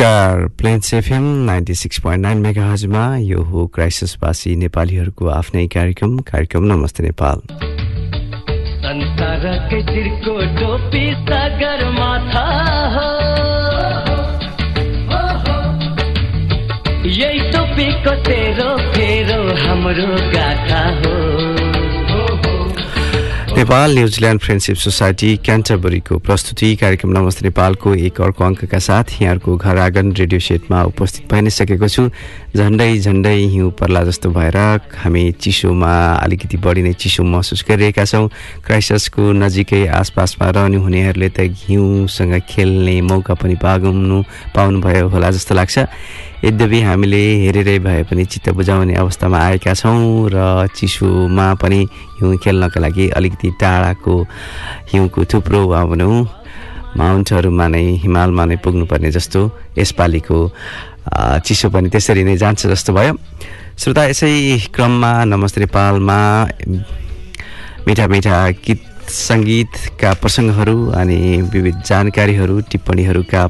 नमस्कार। Plains FM ninety six point nine mega हजमा यो हो क्राइसिसवासी नेपालीहरूको आफ्नै कार्यक्रम। कार्यक्रम नमस्ते नेपाल। यही टोपीको तेरो फेरो हाम्रो गाथा हो। Nepal New Zealand friendship society क्यान्टरबरीको प्रस्तुति कार्यक्रम नमस्ते नेपालको एक अर्को अङ्कका साथ यहाँहरूको घर आँगन रेडियो सेटमा उपस्थित भइ नै सकेको छु। झन्डै झन्डै हिउँ पर्ला जस्तो भएर हामी चिसोमा अलिकति बढी नै चिसो महसुस गरिरहेका छौँ। क्राइसिसको नजिकै आसपासमा रहने हुनेहरूले त हिउँसँग खेल्ने मौका पनि पाउनु पाउनुभयो होला जस्तो लाग्छ। यद्यपि हामीले हेरेरै भए पनि चित्त बुझाउने अवस्थामा आएका छौँ र चिसोमा पनि हिउँ खेल्नका लागि अलिकति टाढाको हिउँको थुप्रो भनौँ माउन्टहरूमा नै हिमालमा नै पुग्नुपर्ने जस्तो यसपालिको चिसो पनि त्यसरी नै जान्छ जस्तो भयो। श्रोता यसै क्रममा नमस्ते नेपालमा। मिठा मिठा गीत सङ्गीतका प्रसङ्गहरू अनि विविध जानकारीहरू टिप्पणीहरूका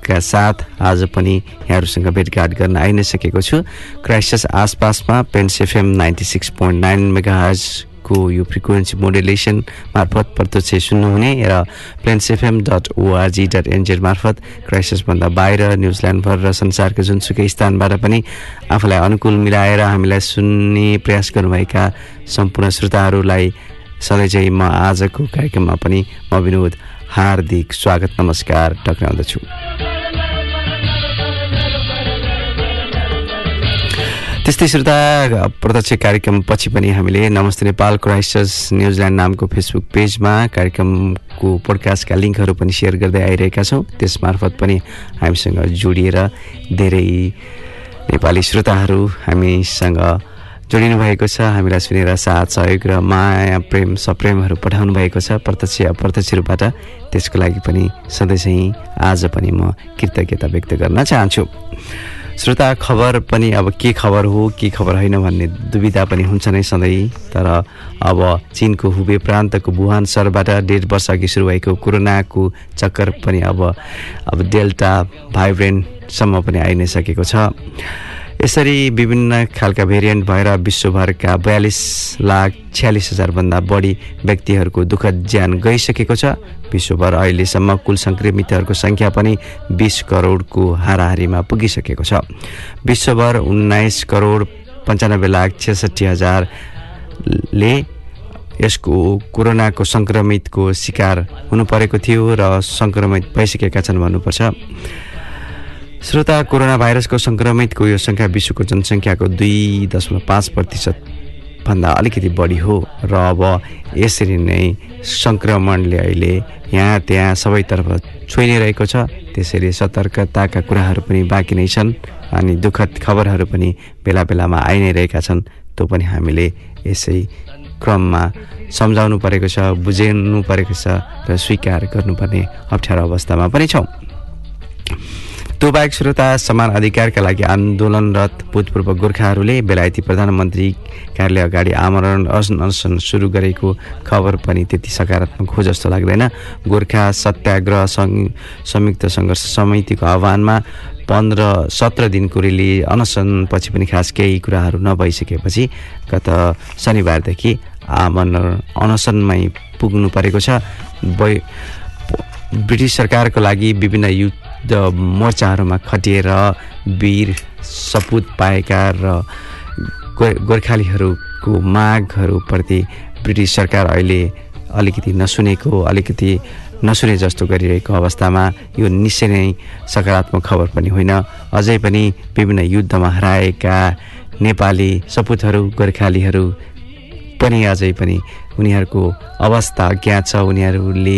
सङ्गालोका साथ आज पनि यहाँहरूसँग भेटघाट गर्न आइ नै सकेको छु। क्राइसिस आसपासमा Plains FM ninety six point nine मेगाजको यो फ्रिक्वेन्सी मोडुलेसन मार्फत प्रत्यक्ष सुन्नुहुने र Plains FM dot ORG dot NZ मार्फत क्राइसिसभन्दा बाहिर न्युजिल्यान्डभर र संसारको जुनसुकै स्थानबाट पनि आफूलाई अनुकूल मिलाएर हामीलाई सुन्ने प्रयास गर्नुभएका सम्पूर्ण श्रोताहरूलाई सधैँ चाहिँ म आजको कार्यक्रममा पनि म विनोद हार्दिक स्वागत नमस्कार टक्राउँदछु। त्यस्तै श्रोता प्रत्यक्ष कार्यक्रम पछि पनि हामीले नमस्ते नेपाल क्राइस्टर्स न्युजिल्यान्ड नामको फेसबुक पेजमा कार्यक्रमको पोडकास्टका लिङ्कहरू पनि सेयर गर्दै आइरहेका छौँ। त्यस मार्फत पनि हामीसँग जोडिएर धेरै नेपाली श्रोताहरू हामीसँग जोडिनु भएको छ। हामीलाई सुनेर साथ सहयोग र माया प्रेम सप्रेमहरू पठाउनु भएको छ। प्रत्यक्ष अप्रत्यक्ष रूपबाट त्यसको लागि पनि सधैँ चाहिँ आज पनि म कृतज्ञता व्यक्त गर्न चाहन्छु। श्रोता खबर पनि अब के खबर हो के खबर होइन भन्ने दुविधा पनि हुन्छ नै सधैँ। तर अब चिनको हुबे प्रान्तको वुहान सहरबाट डेढ वर्ष अघि सुरु भएको कोरोनाको चक्कर पनि अब अब डेल्टा भाइब्रेन्टसम्म पनि आइ नै सकेको छ। यसरी विभिन्न खालका भेरिएन्ट भएर विश्वभरका बयालिस लाख छ्यालिस हजारभन्दा बढी व्यक्तिहरूको दुःखद ज्यान गइसकेको छ। विश्वभर अहिलेसम्म कुल सङ्क्रमितहरूको सङ्ख्या पनि बिस करोडको हाराहारीमा पुगिसकेको छ। विश्वभर उन्नाइस करोड पन्चानब्बे लाख छेसठी हजारले यसको कोरोनाको सङ्क्रमितको शिकार हुनु परेको थियो र सङ्क्रमित भइसकेका छन् भन्नुपर्छ। श्रोता कोरोना भाइरसको सङ्क्रमितको यो सङ्ख्या विश्वको जनसङ्ख्याको दुई दशमलव पाँच प्रतिशत भन्दा अलिकति बढी हो र अब यसरी नै सङ्क्रमणले अहिले यहाँ त्यहाँ सबैतर्फ छोइ रहेको छ। त्यसैले सतर्कताका कुराहरू पनि बाँकी नै छन् अनि दुःखद खबरहरू पनि बेला बेलामा आइ नै रहेका छन्। त्यो पनि हामीले यसै क्रममा सम्झाउनु परेको छ बुझाउनु परेको छ र स्वीकार गर्नुपर्ने अप्ठ्यारो अवस्थामा पनि छौँ। त्यो बाहेक श्रोता समान अधिकारका लागि आन्दोलनरत भूतपूर्व गोर्खाहरूले बेलायती प्रधानमन्त्री कार्यालय अगाडि आमरण अनसन सुरु गरेको खबर पनि त्यति सकारात्मक हो जस्तो लाग्दैन। गोर्खा सत्याग्रह संयुक्त सङ्घर्ष समितिको आह्वानमा पन्ध्र सत्र दिनको रेली अनसनपछि पनि खास केही कुराहरू नभइसकेपछि गत शनिबारदेखि आमरण अनसनमै पुग्नु परेको छ। ब्रिटिस सरकारको लागि विभिन्न युद्ध मोर्चाहरूमा खटिएर वीर सपुत पाएका र गो- गोर्खालीहरूको मागहरूप्रति ब्रिटिस सरकार अहिले अलिकति नसुनेको अलिकति नसुने जस्तो गरिरहेको अवस्थामा यो निश्चय नै सकारात्मक खबर पनि होइन। अझै पनि विभिन्न युद्धमा हराएका नेपाली सपुतहरू गोर्खालीहरू पनि अझै पनि उनीहरूको अवस्था अज्ञात छ। उनीहरूले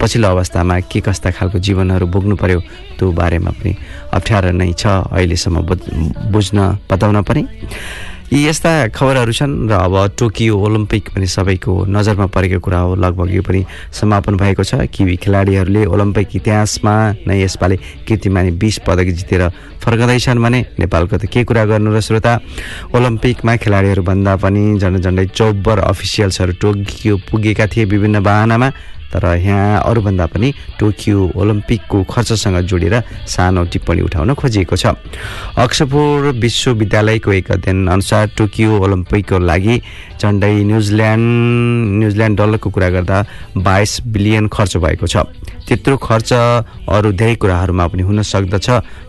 पछिल्लो अवस्थामा के कस्ता खालको जीवनहरू भोग्नु पर्यो त्यो बारेमा पनि अप्ठ्यारो नै छ। अहिलेसम्म बुझ्न बताउन पनि। यी यस्ता खबरहरू छन् र अब टोकियो ओलम्पिक पनि सबैको नजरमा परेको कुरा हो। लगभग यो पनि समापन भएको छ। किवी खेलाडीहरूले ओलम्पिक इतिहासमा नै यसपालि कीर्तिमानी बिस पदक जितेर फर्कँदैछन् भने नेपालको त के कुरा गर्नु र श्रोता? ओलम्पिकमा खेलाडीहरूभन्दा पनि झन्डै झन्डै चौब्बर अफिसियल्सहरू टोकियो पुगेका थिए विभिन्न बाहनामा। तर यहाँ अरूभन्दा पनि टोकियो ओलम्पिकको खर्चसँग जोडेर सानो टिप्पणी उठाउन खोजिएको छ। अक्सफोर्ड विश्वविद्यालयको एक अध्ययन अनुसार टोकियो ओलम्पिकको लागि झन्डै न्युजिल्यान्ड न्युजिल्यान्ड डलरको कुरा गर्दा बाइस बिलियन खर्च भएको छ। त्यत्रो खर्च अरू धेरै कुराहरूमा पनि हुन सक्दछ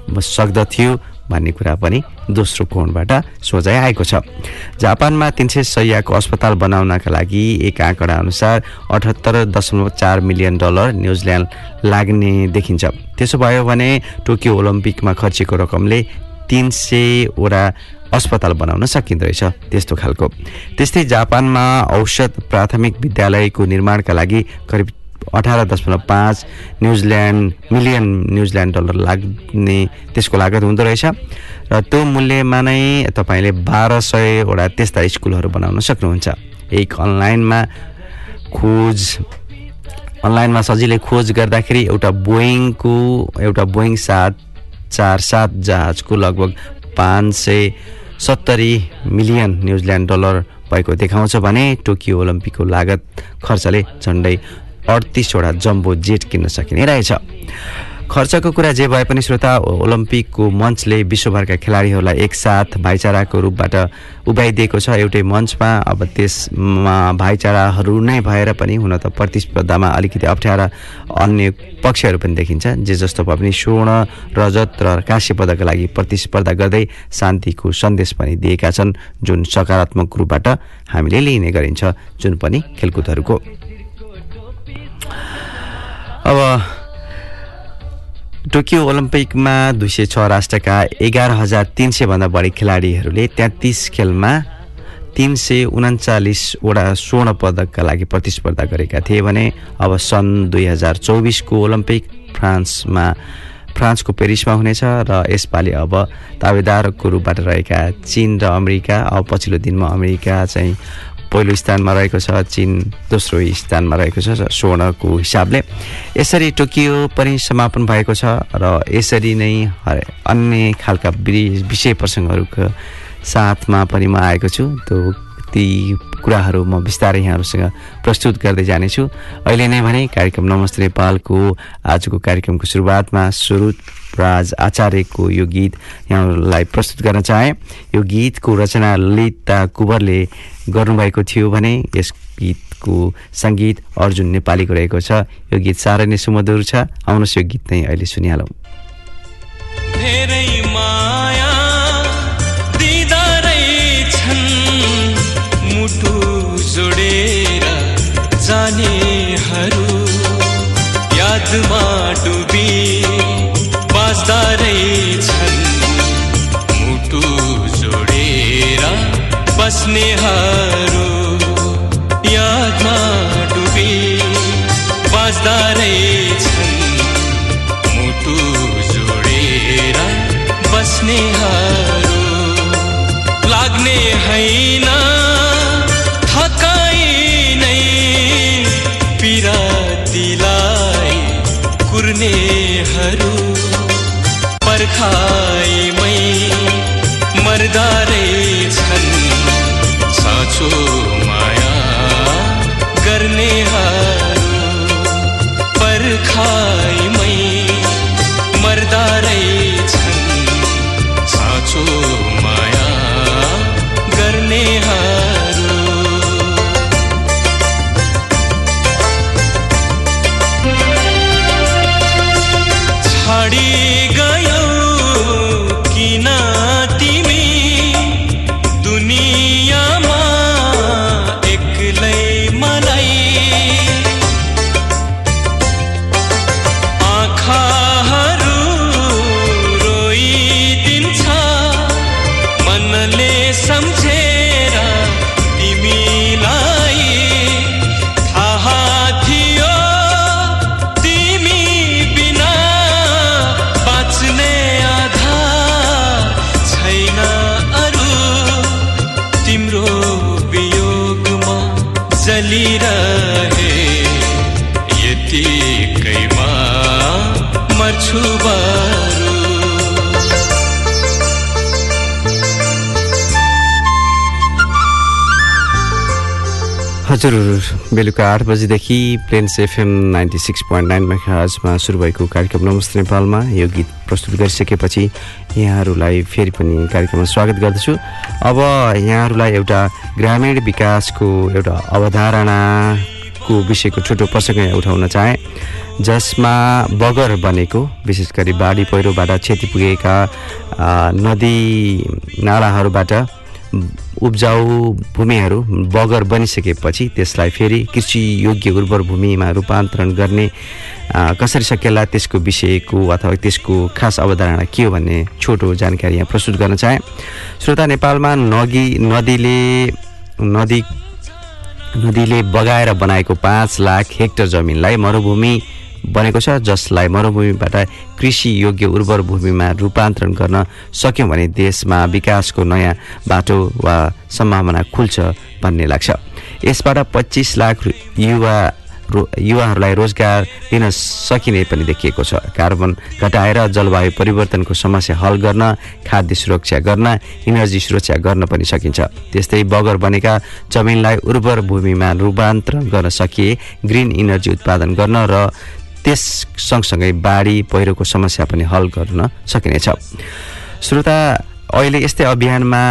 सक्दथ्यो। भन्ने कुरा पनि दोस्रो कोणबाट सोझाइ आएको छ। जापानमा तिन सय सयको अस्पताल बनाउनका लागि एक आँकडा अनुसार अठहत्तर दशमलव चार मिलियन डलर न्युजिल्यान्ड लाग्ने देखिन्छ। त्यसो भयो भने टोकियो ओलम्पिकमा खर्चेको रकमले तिन सयवटा अस्पताल बनाउन सकिँदो रहेछ त्यस्तो खालको। त्यस्तै जापानमा औषध प्राथमिक विद्यालयको निर्माणका लागि करिब अठार दशमलव पाँच न्युजिल्यान्ड मिलियन न्युजिल्यान्ड डलर लाग्ने त्यसको लागत हुँदो रहेछ। र त्यो मूल्यमा नै तपाईँले बाह्र सयवटा त्यस्ता स्कुलहरू बनाउन सक्नुहुन्छ। एक अनलाइनमा खोज अनलाइनमा सजिलै खोज गर्दाखेरि एउटा बोइङको एउटा बोइङ सात चार सात जहाजको लगभग पाँच सय सत्तरी मिलियन न्युजिल्यान्ड डलर भएको देखाउँछ भने टोकियो ओलम्पिकको लागत खर्चले झन्डै अडतिसवटा जम्बो जेट किन्न सकिने रहेछ। खर्चको कुरा जे भए पनि श्रोता ओलम्पिकको मञ्चले विश्वभरका खेलाडीहरूलाई एकसाथ भाइचाराको रूपबाट उभ्याइदिएको छ। एउटै मञ्चमा अब त्यसमा भाइचाराहरू नै भएर पनि हुन त प्रतिस्पर्धामा अलिकति अप्ठ्यारा अन्य पक्षहरू पनि देखिन्छ। जे जस्तो भए पनि स्वर्ण रजत र काँस्य पदकका लागि प्रतिस्पर्धा गर्दै शान्तिको सन्देश पनि दिएका छन्। जुन सकारात्मक रूपबाट हामीले लिइने गरिन्छ। जुन पनि खेलकुदहरूको अब टोकियो ओलम्पिकमा दुई सय छ राष्ट्रका एघार हजार तिन सयभन्दा बढी खेलाडीहरूले तेत्तिस खेलमा तिन सय उन्चालिसवटा स्वर्ण पदकका लागि प्रतिस्पर्धा गरेका थिए भने अब सन् दुई हजार चौबिसको ओलम्पिक फ्रान्समा फ्रान्सको पेरिसमा हुनेछ र यसपालि अब दावेदारको रूपबाट रहेका चिन र अमेरिका अब पछिल्लो दिनमा अमेरिका चाहिँ पहिलो स्थानमा रहेको छ चिन दोस्रो स्थानमा रहेको छ स्वर्णको हिसाबले। यसरी टोकियो पनि समापन भएको छ र यसरी नै अन्य खालका विषय प्रसङ्गहरूको साथमा पनि म आएको छु। त्यो ती कुराहरू म बिस्तारै यहाँहरूसँग प्रस्तुत गर्दै जानेछु। अहिले नै भने कार्यक्रम नमस्ते नेपालको आजको कार्यक्रमको सुरुवातमा सुरु राज आचार्यको यो गीत यहाँहरूलाई प्रस्तुत गर्न चाहे। यो गीतको रचना ललिता कुवरले गर्नुभएको थियो भने यस गीतको सङ्गीत अर्जुन नेपालीको रहेको छ। यो गीत साह्रै नै सुमधुर छ। आउनुहोस् यो गीत नै अहिले सुनिहालौँ। यादमा डुबी बाँच्दा छन्। मुटु जोडेर बस्नेहरू यादमा डुबी बाँच्दा छन्। मुटु जोडेर बस्नेहरू लाग्ने होइन हजुर बेलुका आठ बजीदेखि Plains FM ninety six point nine मेगाजमा सुरु भएको कार्यक्रम नमस्ते नेपालमा। यो गीत प्रस्तुत गरिसकेपछि यहाँहरूलाई फेरि पनि कार्यक्रममा स्वागत गर्दछु। अब यहाँहरूलाई एउटा ग्रामीण विकासको एउटा अवधारणाको विषयको छोटो प्रसङ्ग यहाँ उठाउन चाहे। जसमा बगर बनेको विशेष गरी बाढी पहिरोबाट क्षति पुगेका नदी नालाहरूबाट उब्जाउ भूमिहरू बगर बनिसकेपछि त्यसलाई फेरि कृषि योग्य उर्वर भूमिमा रूपान्तरण गर्ने कसरी सकिएला त्यसको विषयको अथवा त्यसको खास अवधारणा के हो भन्ने छोटो जानकारी यहाँ प्रस्तुत गर्न चाहे। श्रोता नेपालमा नगी नदीले नदी नदीले बगाएर बनाएको पाँच लाख हेक्टर जमिनलाई मरुभूमि बनेको छ जसलाई मरुभूमिबाट कृषि योग्य उर्वर भूमिमा रूपान्तरण गर्न सक्यौँ भने देशमा विकासको नयाँ बाटो वा सम्भावना खुल्छ भन्ने लाग्छ। यसबाट पच्चिस लाख युवा रो युवाहरूलाई रोजगार दिन सकिने पनि देखिएको छ। कार्बन घटाएर जलवायु परिवर्तनको समस्या हल गर्न खाद्य सुरक्षा गर्न इनर्जी सुरक्षा गर्न पनि सकिन्छ। त्यस्तै बगर बनेका जमिनलाई उर्वर भूमिमा रूपान्तरण गर्न सकिए ग्रिन इनर्जी उत्पादन गर्न र त्यस सँगसँगै बाढी पहिरोको समस्या पनि हल गर्न सकिनेछ। श्रोता अहिले यस्तै अभियानमा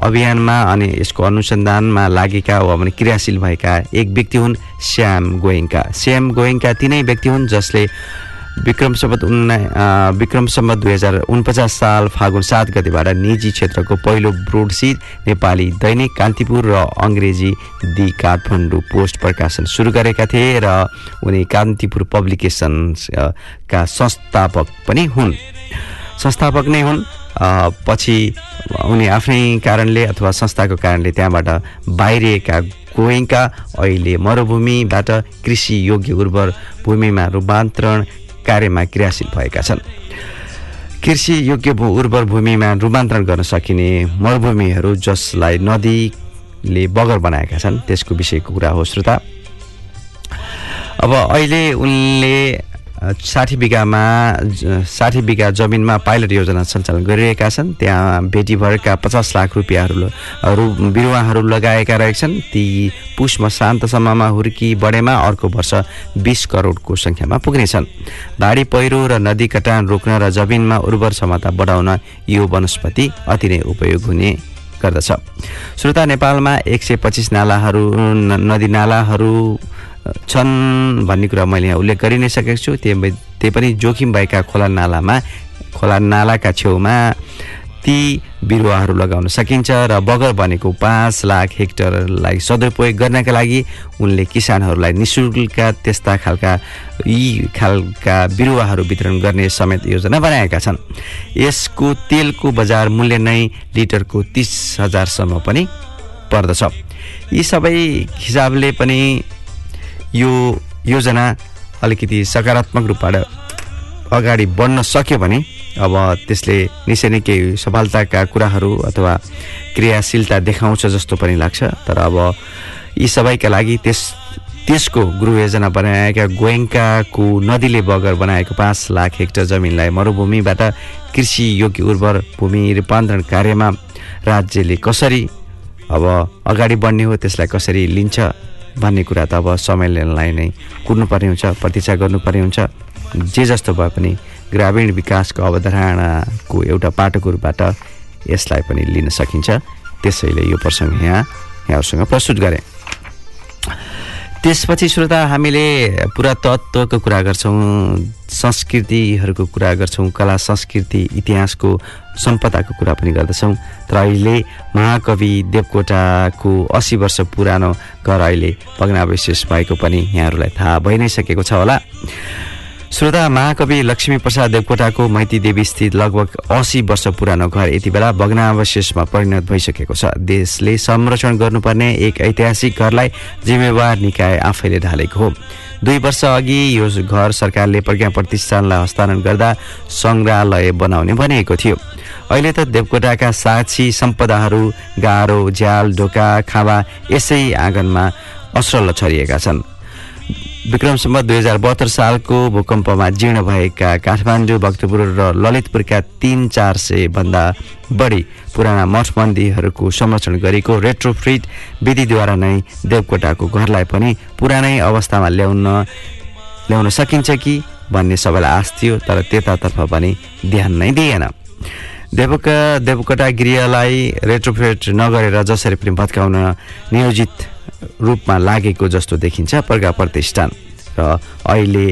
अभियानमा अनि यसको अनुसन्धानमा लागेका वा भने क्रियाशील भएका एक व्यक्ति हुन् श्याम गोइङका श्याम गोइङका तिनै व्यक्ति हुन् जसले विक्रम सम्बत उन्ना विक्रम सम्बत दुई हजार उनपचास साल फागुन सात गतिबाट निजी क्षेत्रको पहिलो ब्रोडसिट नेपाली दैनिक कान्तिपुर र अङ्ग्रेजी दि काठमाडौँ पोस्ट प्रकाशन सुरु गरेका थिए र उनी कान्तिपुर पब्लिकेसन्स अ, का संस्थापक पनि हुन्। संस्थापक नै हुन्। पछि उनी आफ्नै कारणले अथवा संस्थाको कारणले त्यहाँबाट बाहिरिएका गोइङका अहिले मरुभूमिबाट कृषि योग्य उर्वर भूमिमा रूपान्तरण कार्यमा क्रियाशील भएका छन्। कृषि योग्य भू उर्वर भूमिमा रूपान्तरण गर्न सकिने मरुभूमिहरू जसलाई नदीले बगर बनाएका छन् त्यसको विषयको कुरा हो श्रोता। अब अहिले उनले साठी बिघामा साठी बिघा जमिनमा पाइलट योजना सञ्चालन गरिरहेका छन्। त्यहाँ बेटीभरका पचास लाख रुपियाँहरू हरू बिरुवाहरू लगाएका रहेछन्। ती पुष मसान्तसम्ममा हुर्की बढेमा अर्को वर्ष बिस करोडको सङ्ख्यामा पुग्नेछन्। बाढी पहिरो र नदी कटान रोक्न र जमिनमा उर्वर क्षमता बढाउन यो वनस्पति अति नै उपयोग हुने गर्दछ। श्रोता नेपालमा एक सय पच्चिस नालाहरू नदी नालाहरू छन् भन्ने कुरा मैले यहाँ उल्लेख गरि नै सकेको छु। त्यही त्यही पनि जोखिम भएका खोला नालामा खोला नालाका छेउमा ती बिरुवाहरू लगाउन सकिन्छ र बगर बनेको पाँच लाख हेक्टरलाई सदुपयोग गर्नका लागि उनले किसानहरूलाई निशुल्क त्यस्ता खालका यी खालका बिरुवाहरू वितरण गर्ने समेत योजना बनाएका छन्। यसको तेलको बजार मूल्य नै लिटरको तिस हजारसम्म पनि पर्दछ। यी सबै हिसाबले पनि यो योजना अलिकति सकारात्मक रूपबाट अगाडि बढ्न सक्यो भने अब त्यसले निश्चय नै केही सफलताका कुराहरू अथवा क्रियाशीलता देखाउँछ जस्तो पनि लाग्छ। तर अब यी सबैका लागि त्यस त्यसको गृह योजना बनाएका गोयङ्काको नदीले बगर बनाएको पाँच लाख हेक्टर जमिनलाई मरुभूमिबाट कृषि योग्य उर्वर भूमि रूपान्तरण कार्यमा राज्यले कसरी अब अगाडि बढ्ने हो त्यसलाई कसरी लिन्छ? भन्ने कुरा त अब समयलाई नै कुर्नुपर्ने हुन्छ प्रतीक्षा गर्नुपर्ने हुन्छ। जे जस्तो भए पनि ग्रामीण विकासको अवधारणाको एउटा पाटोको रूपबाट यसलाई पनि लिन सकिन्छ। त्यसैले यो प्रसङ्ग यहाँ यहाँहरूसँग प्रस्तुत गरेँ। त्यसपछि श्रोता हामीले पुरातत्वको कुरा गर्छौँ संस्कृतिहरूको कुरा गर्छौँ कला संस्कृति इतिहासको सम्पदाको कुरा पनि गर्दछौँ। तर अहिले महाकवि देवकोटाको असी वर्ष पुरानो घर अहिले भग्नावशेष भएको पनि यहाँहरूलाई थाहा भइ नै सकेको छ होला। श्रोता महाकवि लक्ष्मी प्रसाद देवकोटाको मैती देवी स्थित लगभग असी वर्ष पुरानो घर यति बेला भग्नावशेषमा परिणत भइसकेको छ। देशले संरक्षण गर्नुपर्ने एक ऐतिहासिक घरलाई जिम्मेवार निकाय आफैले ढालेको हो। दुई वर्ष अघि यो घर सरकारले प्रज्ञा प्रतिष्ठानलाई हस्तान्तरण गर्दा सङ्ग्रहालय बनाउने भनेको थियो। अहिले त देवकोटाका साक्षी सम्पदाहरू गारो झ्याल ढोका खावा यसै आँगनमा असरल छरिएका छन्। विक्रमसम्म दुई हजार बहत्तर सालको भूकम्पमा जीर्ण भएका काठमाडौँ भक्तपुर र ललितपुरका तिन चार सय भन्दा बढी पुराना मठ मन्दिरहरूको संरक्षण गरेको रेट्रोफ्रिट विधिद्वारा नै देवकोटाको घरलाई पनि पुरानै अवस्थामा ल्याउन ल्याउन सकिन्छ कि भन्ने सबैलाई आश थियो तर त्यतातर्फ पनि ध्यान नै दिएन। देवका देवकोटा गृहलाई रेट्रोफेट नगरेर जसरी पनि भत्काउन नियोजित रूपमा लागेको जस्तो देखिन्छ प्रज्ञा प्रतिष्ठान र अहिले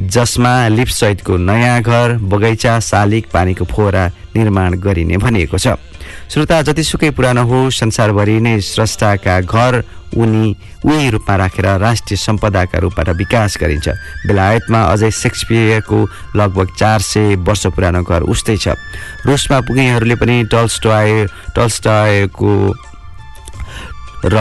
जसमा लिफ्टसहितको नयाँ घर बगैँचा शालिग पानीको फोहरा निर्माण गरिने भनिएको छ। श्रोता जतिसुकै पुरानो हो संसारभरि नै स्रष्टाका घर उनी उही रूपमा राखेर राष्ट्रिय सम्पदाका रूपबाट विकास गरिन्छ। बेलायतमा अझै सेक्सपियरको लगभग चार सय वर्ष पुरानो घर उस्तै छ। रुसमा पुगेहरूले पनि टल्स्टय टल्स्टयको र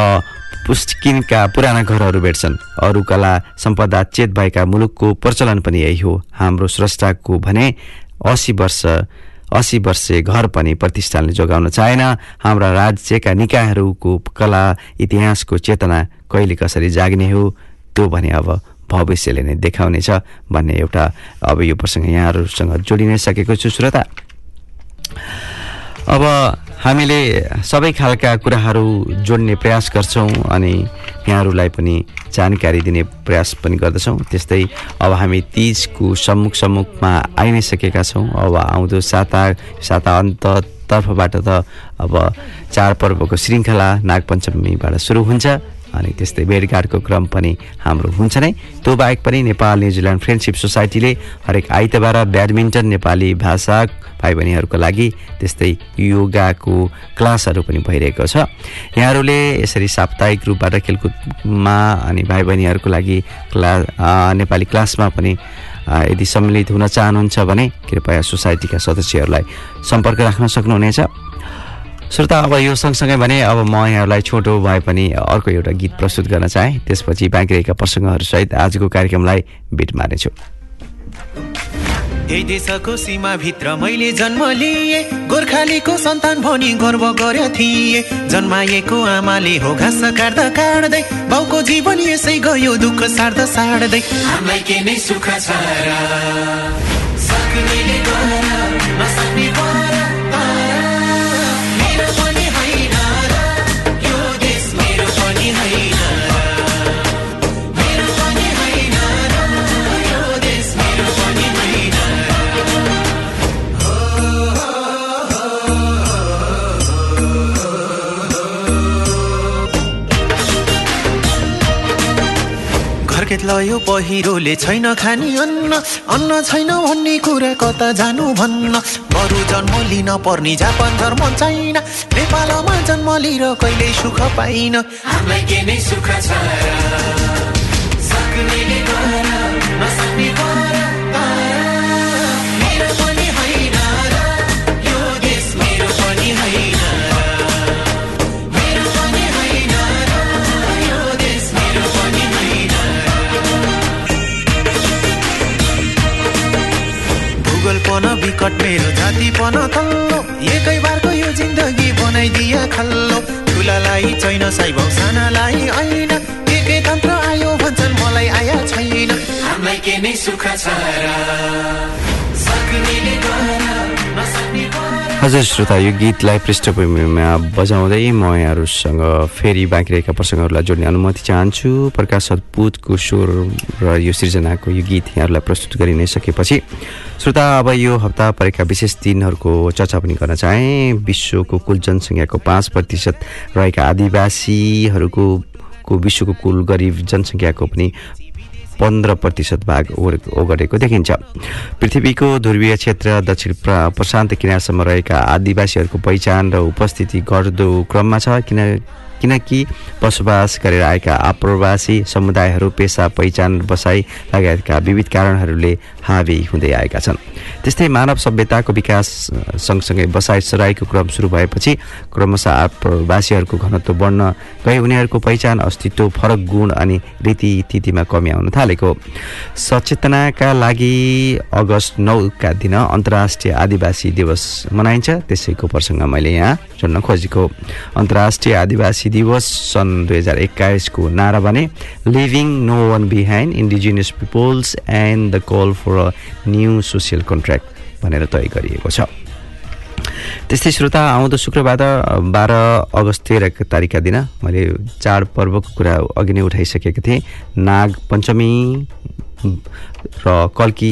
पुस्किनका पुराना घरहरू भेट्छन्। अरू कला सम्पदा चेत भएका मुलुकको प्रचलन पनि यही हो। हाम्रो स्रष्टाको भने असी वर्ष असी वर्षे घर पनि प्रतिष्ठानले जोगाउन चाहेन। हाम्रा राज्यका निकायहरूको कला इतिहासको चेतना कहिले कसरी जाग्ने हो त्यो भने अब भविष्यले नै देखाउनेछ भन्ने एउटा अब यो प्रसङ्ग यहाँहरूसँग जोडिनै सकेको छु श्रोता। अब हामीले सबै खालका कुराहरू जोड्ने प्रयास गर्छौँ अनि यहाँहरूलाई पनि जानकारी दिने प्रयास पनि गर्दछौँ। त्यस्तै अब हामी तिजको सम्मुख सम्मुखमा आइ नै सकेका छौँ। अब आउँदो साता साता अन्ततर्फबाट त अब चाडपर्वको श्रृङ्खला नागपञ्चमीबाट सुरु हुन्छ। अनि त्यस्तै भेटघाटको क्रम पनि हाम्रो हुन्छ नै। त्यो बाहेक पनि नेपाल न्युजिल्यान्ड फ्रेन्डसिप सोसाइटीले हरेक आइतबार ब्याडमिन्टन नेपाली भाषा भाइ बहिनीहरूको लागि त्यस्तै योगाको क्लासहरू पनि भइरहेको छ। यहाँहरूले यसरी साप्ताहिक रूपबाट खेलकुदमा अनि भाइ बहिनीहरूको लागि क्ला नेपाली क्लासमा पनि यदि सम्मिलित हुन चाहनुहुन्छ भने कृपया सोसाइटीका सदस्यहरूलाई सम्पर्क राख्न सक्नुहुनेछ। श्रोता अब यो सँगसँगै भने अब म यहाँहरूलाई छोटो भए पनि अर्को एउटा गीत प्रस्तुत गर्न चाहेँ। त्यसपछि बाँकी रहेका प्रसङ्गहरूसहित आजको कार्यक्रमलाई बिट मार्नेछु। यही देशको सीमाभित्र मैले जन्म लिएँ। गोर्खालीको सन्तान भनी गर्व गर्यो थिएँ। जन्माएको आमाले हो घाँस काट्दा काट्दै बाउको जीवन यसै गयो दुःख सार्दा सार्दै। हामीलाई के नै सुख छ लयो पहिरोले छैन खाने अन्न अन्न छैन भन्ने कुरा कता जानु भन्न? बरु जन्म लिन पर्ने जापान धर्म छैन नेपालमा जन्म लिएर कहिल्यै सुख पाइन? सुख छ? भूगोलपन विकट मेरो जातिपन तल्लो एकै बारको यो जिन्दगी बनाइदिए खल्लो। ठुलालाई छैन साइबाउ सानालाई ऐन एकै तन्त्र आयो भन्छन् मलाई आया छैन। हामीलाई के नै सुख छ र? सक्नेले गर नसक्ने हजुर श्रोता यो गीतलाई पृष्ठभूमिमा बजाउँदै म यहाँहरूसँग फेरि बाँकी रहेका प्रसङ्गहरूलाई जोड्ने अनुमति चाहन्छु। प्रकाश अद्भुतको स्वर र यो सृजनाको यो गीत यहाँहरूलाई प्रस्तुत गरि नै सकेपछि श्रोता अब यो हप्ता परेका विशेष दिनहरूको चर्चा पनि गर्न चाहेँ। विश्वको कुल जनसङ्ख्याको पाँच प्रतिशत रहेका आदिवासीहरूको को विश्वको कुल गरिब जनसङ्ख्याको पनि पन्ध्र प्रतिशत भाग ओग- ओगटेको देखिन्छ। पृथ्वीको ध्रुवीय क्षेत्र दक्षिण प्र- प्रशान्त किनारसम्म रहेका आदिवासीहरूको पहिचान र उपस्थिति घट्दो क्रममा छ। किन किनकि बसोबास गरेर आएका आप्रवासी समुदायहरू पेसा पहिचान बसाइ लगायतका विविध कारणहरूले हावी हुँदै आएका छन्। त्यस्तै मानव सभ्यताको विकास सँगसँगै बसाइ सराईको क्रम सुरु भएपछि क्रमशः आप्रवासीहरूको घनत्व बढ्न गए उनीहरूको पहिचान अस्तित्व फरक गुण अनि रीतिथितिमा कमी आउन थालेको। सचेतनाका लागि अगस्त नौका दिन अन्तर्राष्ट्रिय आदिवासी दिवस मनाइन्छ। त्यसैको प्रसङ्ग मैले यहाँ जोड्न खोजेको। अन्तर्राष्ट्रिय आदिवासी दिवस सन् दुई हजार एक्काइसको नारा भने leaving no one behind indigenous peoples and the call for a new social contract भनेर तय गरिएको छ। त्यस्तै श्रोता आउँदो शुक्रबार बाह्र अगस्त तेह्र तारिकका दिन मैले चाडपर्वको कुरा अघि नै उठाइसकेको थिएँ। नाग पञ्चमी र कल्की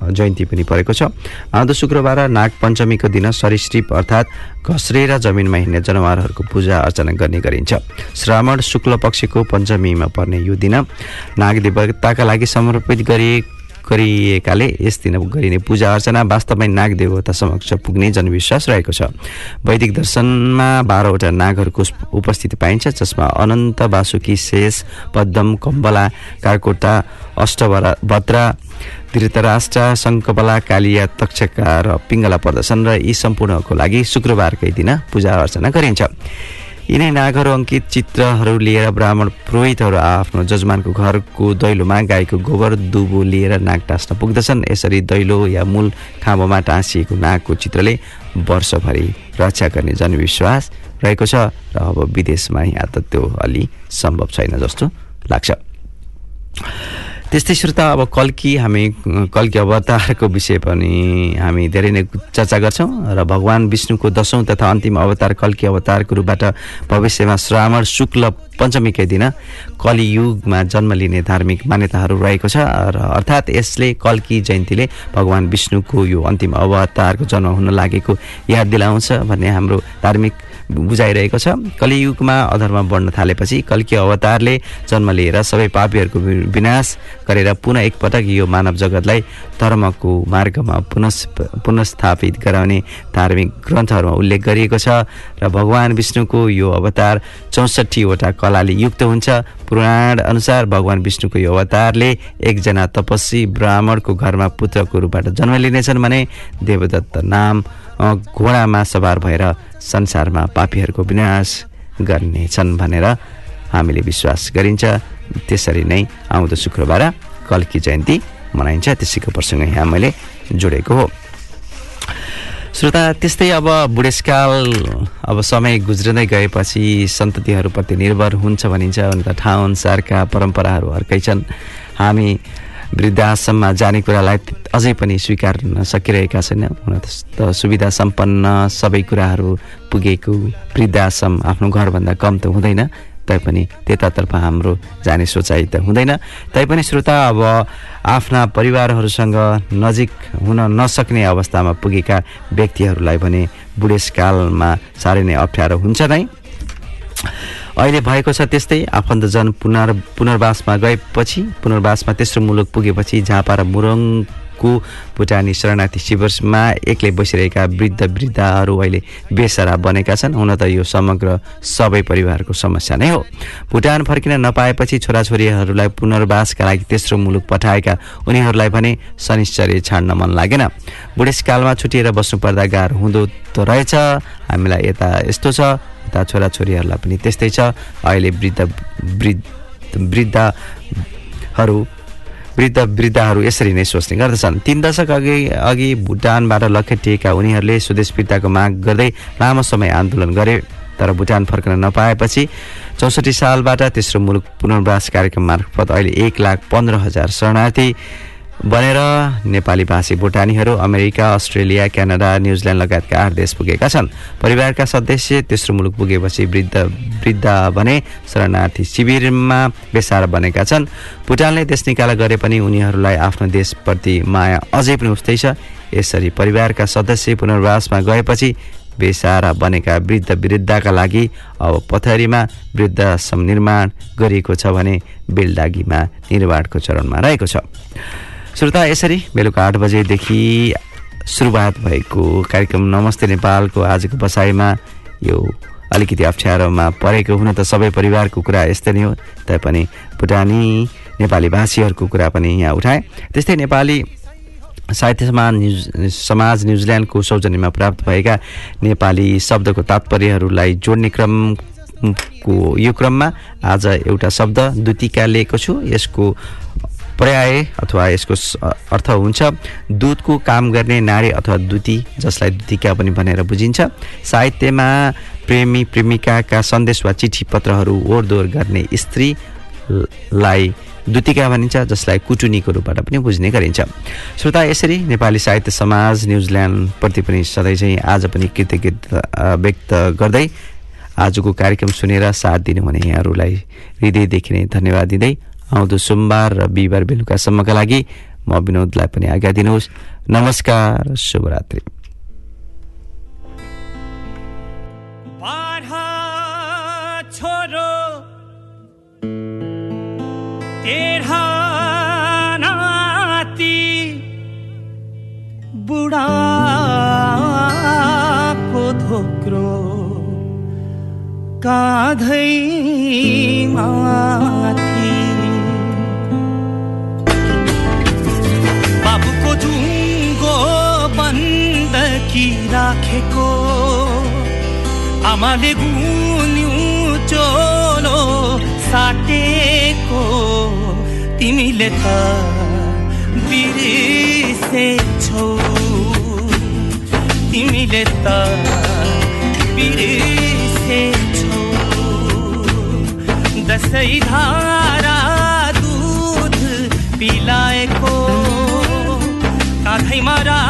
जयन्ती पनि परेको छ। आउँदो शुक्रबार नाग पञ्चमीको दिन सरीसृप अर्थात् घस्रेर जमिनमा हिँड्ने जनावरहरूको पूजा अर्चना गर्ने गरिन्छ। श्रावण शुक्ल पक्षको पञ्चमीमा पर्ने यो दिन नाग देवताका लागि समर्पित गरी गरिएकाले यस दिन गरिने पूजा अर्चना वास्तवमै नाग देवता समक्ष पुग्ने जनविश्वास रहेको छ। वैदिक दर्शनमा बाह्रवटा नागहरूको उपस्थिति पाइन्छ जसमा अनन्त वासुकी शेष पद्म कम्बला कार्कोटा अष्टवरा भद्रा धृतराष्ट्र शङ्कबला कालिया तक्षका र पिङ्गला पर्दछन् र यी सम्पूर्णको लागि शुक्रबारकै दिन पूजा अर्चना गरिन्छ। यिनै नागहरू अङ्कित चित्रहरू लिएर ब्राह्मण पुरोहितहरू आफ्नो जजमानको घरको दैलोमा गाईको गोबर दुबो लिएर नाग टाँस्न पुग्दछन्। यसरी दैलो या मूल खाँबोमा टाँसिएको नागको चित्रले वर्षभरि रक्षा गर्ने जनविश्वास रहेको छ र अब विदेशमा यहाँ त त्यो अलि सम्भव छैन जस्तो लाग्छ। त्यस्तै श्रोता अब कल्की हामी कल्की अवतारको विषय पनि हामी धेरै नै चर्चा गर्छौँ र भगवान् विष्णुको दशौँ तथा अन्तिम अवतार कल्की अवतारको रूपबाट भविष्यमा श्रावण शुक्ल पञ्चमीकै दिन कलियुगमा जन्म लिने धार्मिक मान्यताहरू रहेको छ र अर्थात् यसले कल्की जयन्तीले भगवान् विष्णुको यो अन्तिम अवतारको जन्म हुन लागेको याद दिलाउँछ भन्ने हाम्रो धार्मिक बुझाइरहेको छ। कलियुगमा अधर्म बढ्न थालेपछि कल्की अवतारले जन्म लिएर सबै पापीहरूको विनाश गरेर पुनः एकपटक यो मानव जगतलाई धर्मको मार्गमा पुनः पुनस्थापित गराउने धार्मिक ग्रन्थहरूमा उल्लेख गरिएको छ र भगवान् विष्णुको यो अवतार चौसठीवटा कलाले युक्त हुन्छ। पुराण अनुसार भगवान् विष्णुको यो अवतारले एकजना तपस्वी ब्राह्मणको घरमा पुत्रको रूपबाट जन्म लिनेछन् भने देवदत्त नाम घोडामा सवार भएर संसारमा पापीहरूको विनाश गर्नेछन् भनेर हामीले विश्वास गरिन्छ। त्यसरी नै आउँदो शुक्रबार कल्की जयन्ती मनाइन्छ। त्यसैको प्रसङ्ग यहाँ मैले जोडेको हो। श्रोता त्यस्तै अब बुढेसकाल अब समय गुज्रदै गएपछि सन्ततिहरूप्रति निर्भर हुन्छ भनिन्छ। अन्त ठाउँ अनुसारका परम्पराहरू अर्कै छन्। हामी वृद्धाश्रममा जाने कुरालाई अझै पनि स्वीकार्न सकिरहेका छैन। हुन त सुविधा सम्पन्न सबै कुराहरू पुगेको वृद्धाश्रम आफ्नो घरभन्दा कम त हुँदैन तैपनि त्यतातर्फ हाम्रो जाने सोचाइ त हुँदैन। तैपनि श्रोता अब आफ्ना परिवारहरूसँग नजिक हुन नसक्ने अवस्थामा पुगेका व्यक्तिहरूलाई भने बुढेसकालमा साह्रै नै अप्ठ्यारो हुन्छ नै। अहिले भएको छ त्यस्तै आफन्तजन पुनर् पुनर्वासमा गएपछि पुनर्वासमा तेस्रो मुलुक पुगेपछि झापा र मुरङको भुटानी शरणार्थी शिविरमा एक्लै बसिरहेका वृद्ध वृद्धाहरू अहिले बेसरा बनेका छन्। हुन त यो समग्र सबै परिवारको समस्या नै हो। भुटान फर्किन नपाएपछि छोराछोरीहरूलाई पुनर्वासका लागि तेस्रो मुलुक पठाएका उनीहरूलाई भने शनिश्चर्य छाड्न मन लागेन। बुढेसकालमा छुटिएर बस्नुपर्दा गाह्रो हुँदो त रहेछ। हामीलाई यता यस्तो छ। यता छोराछोरीहरूलाई पनि त्यस्तै छ। अहिले वृद्ध वृद्ध वृद्धहरू वृद्ध वृद्धहरू यसरी नै सोच्ने गर्दछन्। तिन दशक अघि अघि भुटानबाट लखेटिएका उनीहरूले स्वदेश फिर्ताको माग गर्दै लामो समय आन्दोलन गरे तर भुटान फर्कन नपाएपछि चौसठी सालबाट तेस्रो मुलुक पुनर्वास कार्यक्रम मार्फत अहिले एक लाख पन्ध्र हजार शरणार्थी बनेर नेपाली भाषी भुटानीहरू America Australia Canada New Zealand लगायतका आठ देश पुगेका छन्। परिवारका सदस्य तेस्रो मुलुक पुगेपछि वृद्ध वृद्ध भने शरणार्थी शिविरमा बेसार बनेका छन्। भुटानले देश निकाला गरे पनि उनीहरूलाई आफ्नो देशप्रति माया अझै पनि उस्तै छ यसरी परिवारका सदस्य पुनर्वासमा गएपछि बेसारा बनेका वृद्ध वृद्धका लागि अब पथरीमा वृद्धाश्रम निर्माण गरिएको छ भने बेलडागीमा निर्माणको चरणमा रहेको छ। श्रोता यसरी बेलुका आठ बजेदेखि सुरुवात भएको कार्यक्रम नमस्ते नेपालको आजको बसाइमा यो अलिकति अप्ठ्यारोमा परेको हुन त सबै परिवारको कुरा यस्तै नै हो तैपनि भुटानी नेपाली भाषीहरूको कुरा पनि यहाँ उठाएँ। त्यस्तै नेपाली साहित्य समाज न्युज समाज न्युजिल्यान्डको सौजन्यमा प्राप्त भएका नेपाली शब्दको तात्पर्यहरूलाई जोड्ने क्रमको यो क्रममा आज एउटा शब्द दुतिका लिएको छु। यसको पर्याय अथवा यसको अर्थ हुन्छ दुधको काम गर्ने नारी अथवा दुती जसलाई दुतिका पनि भनेर बुझिन्छ। साहित्यमा प्रेमी प्रेमिकाका सन्देश वा चिठी पत्रहरू ओरदोर गर्ने स्त्री ल- लाई दुतिका भनिन्छ जसलाई कुटुनीको रूपबाट पनि बुझ्ने गरिन्छ। श्रोता यसरी नेपाली साहित्य समाज न्युजिल्यान्डप्रति पनि सधैँ चाहिँ आज पनि कृतज्ञता व्यक्त गर्दै आजको कार्यक्रम सुनेर साथ दिनुहुने यहाँहरूलाई हृदयदेखि नै धन्यवाद दिँदै आउँदो सोमबार र बिहिबार बेलुकासम्मका लागि म विनोदलाई पनि आज्ञा दिनुहोस् नमस्कार शुभरात्रि बुढाको धोक्रो राखेको। आमाले गुन्यु चोलो साटेको। तिमीले त बिर्सेछौ। तिमीले त बिर्सेछौ। दसैँ धारा दुध पिलाएको। काँधैमा राखी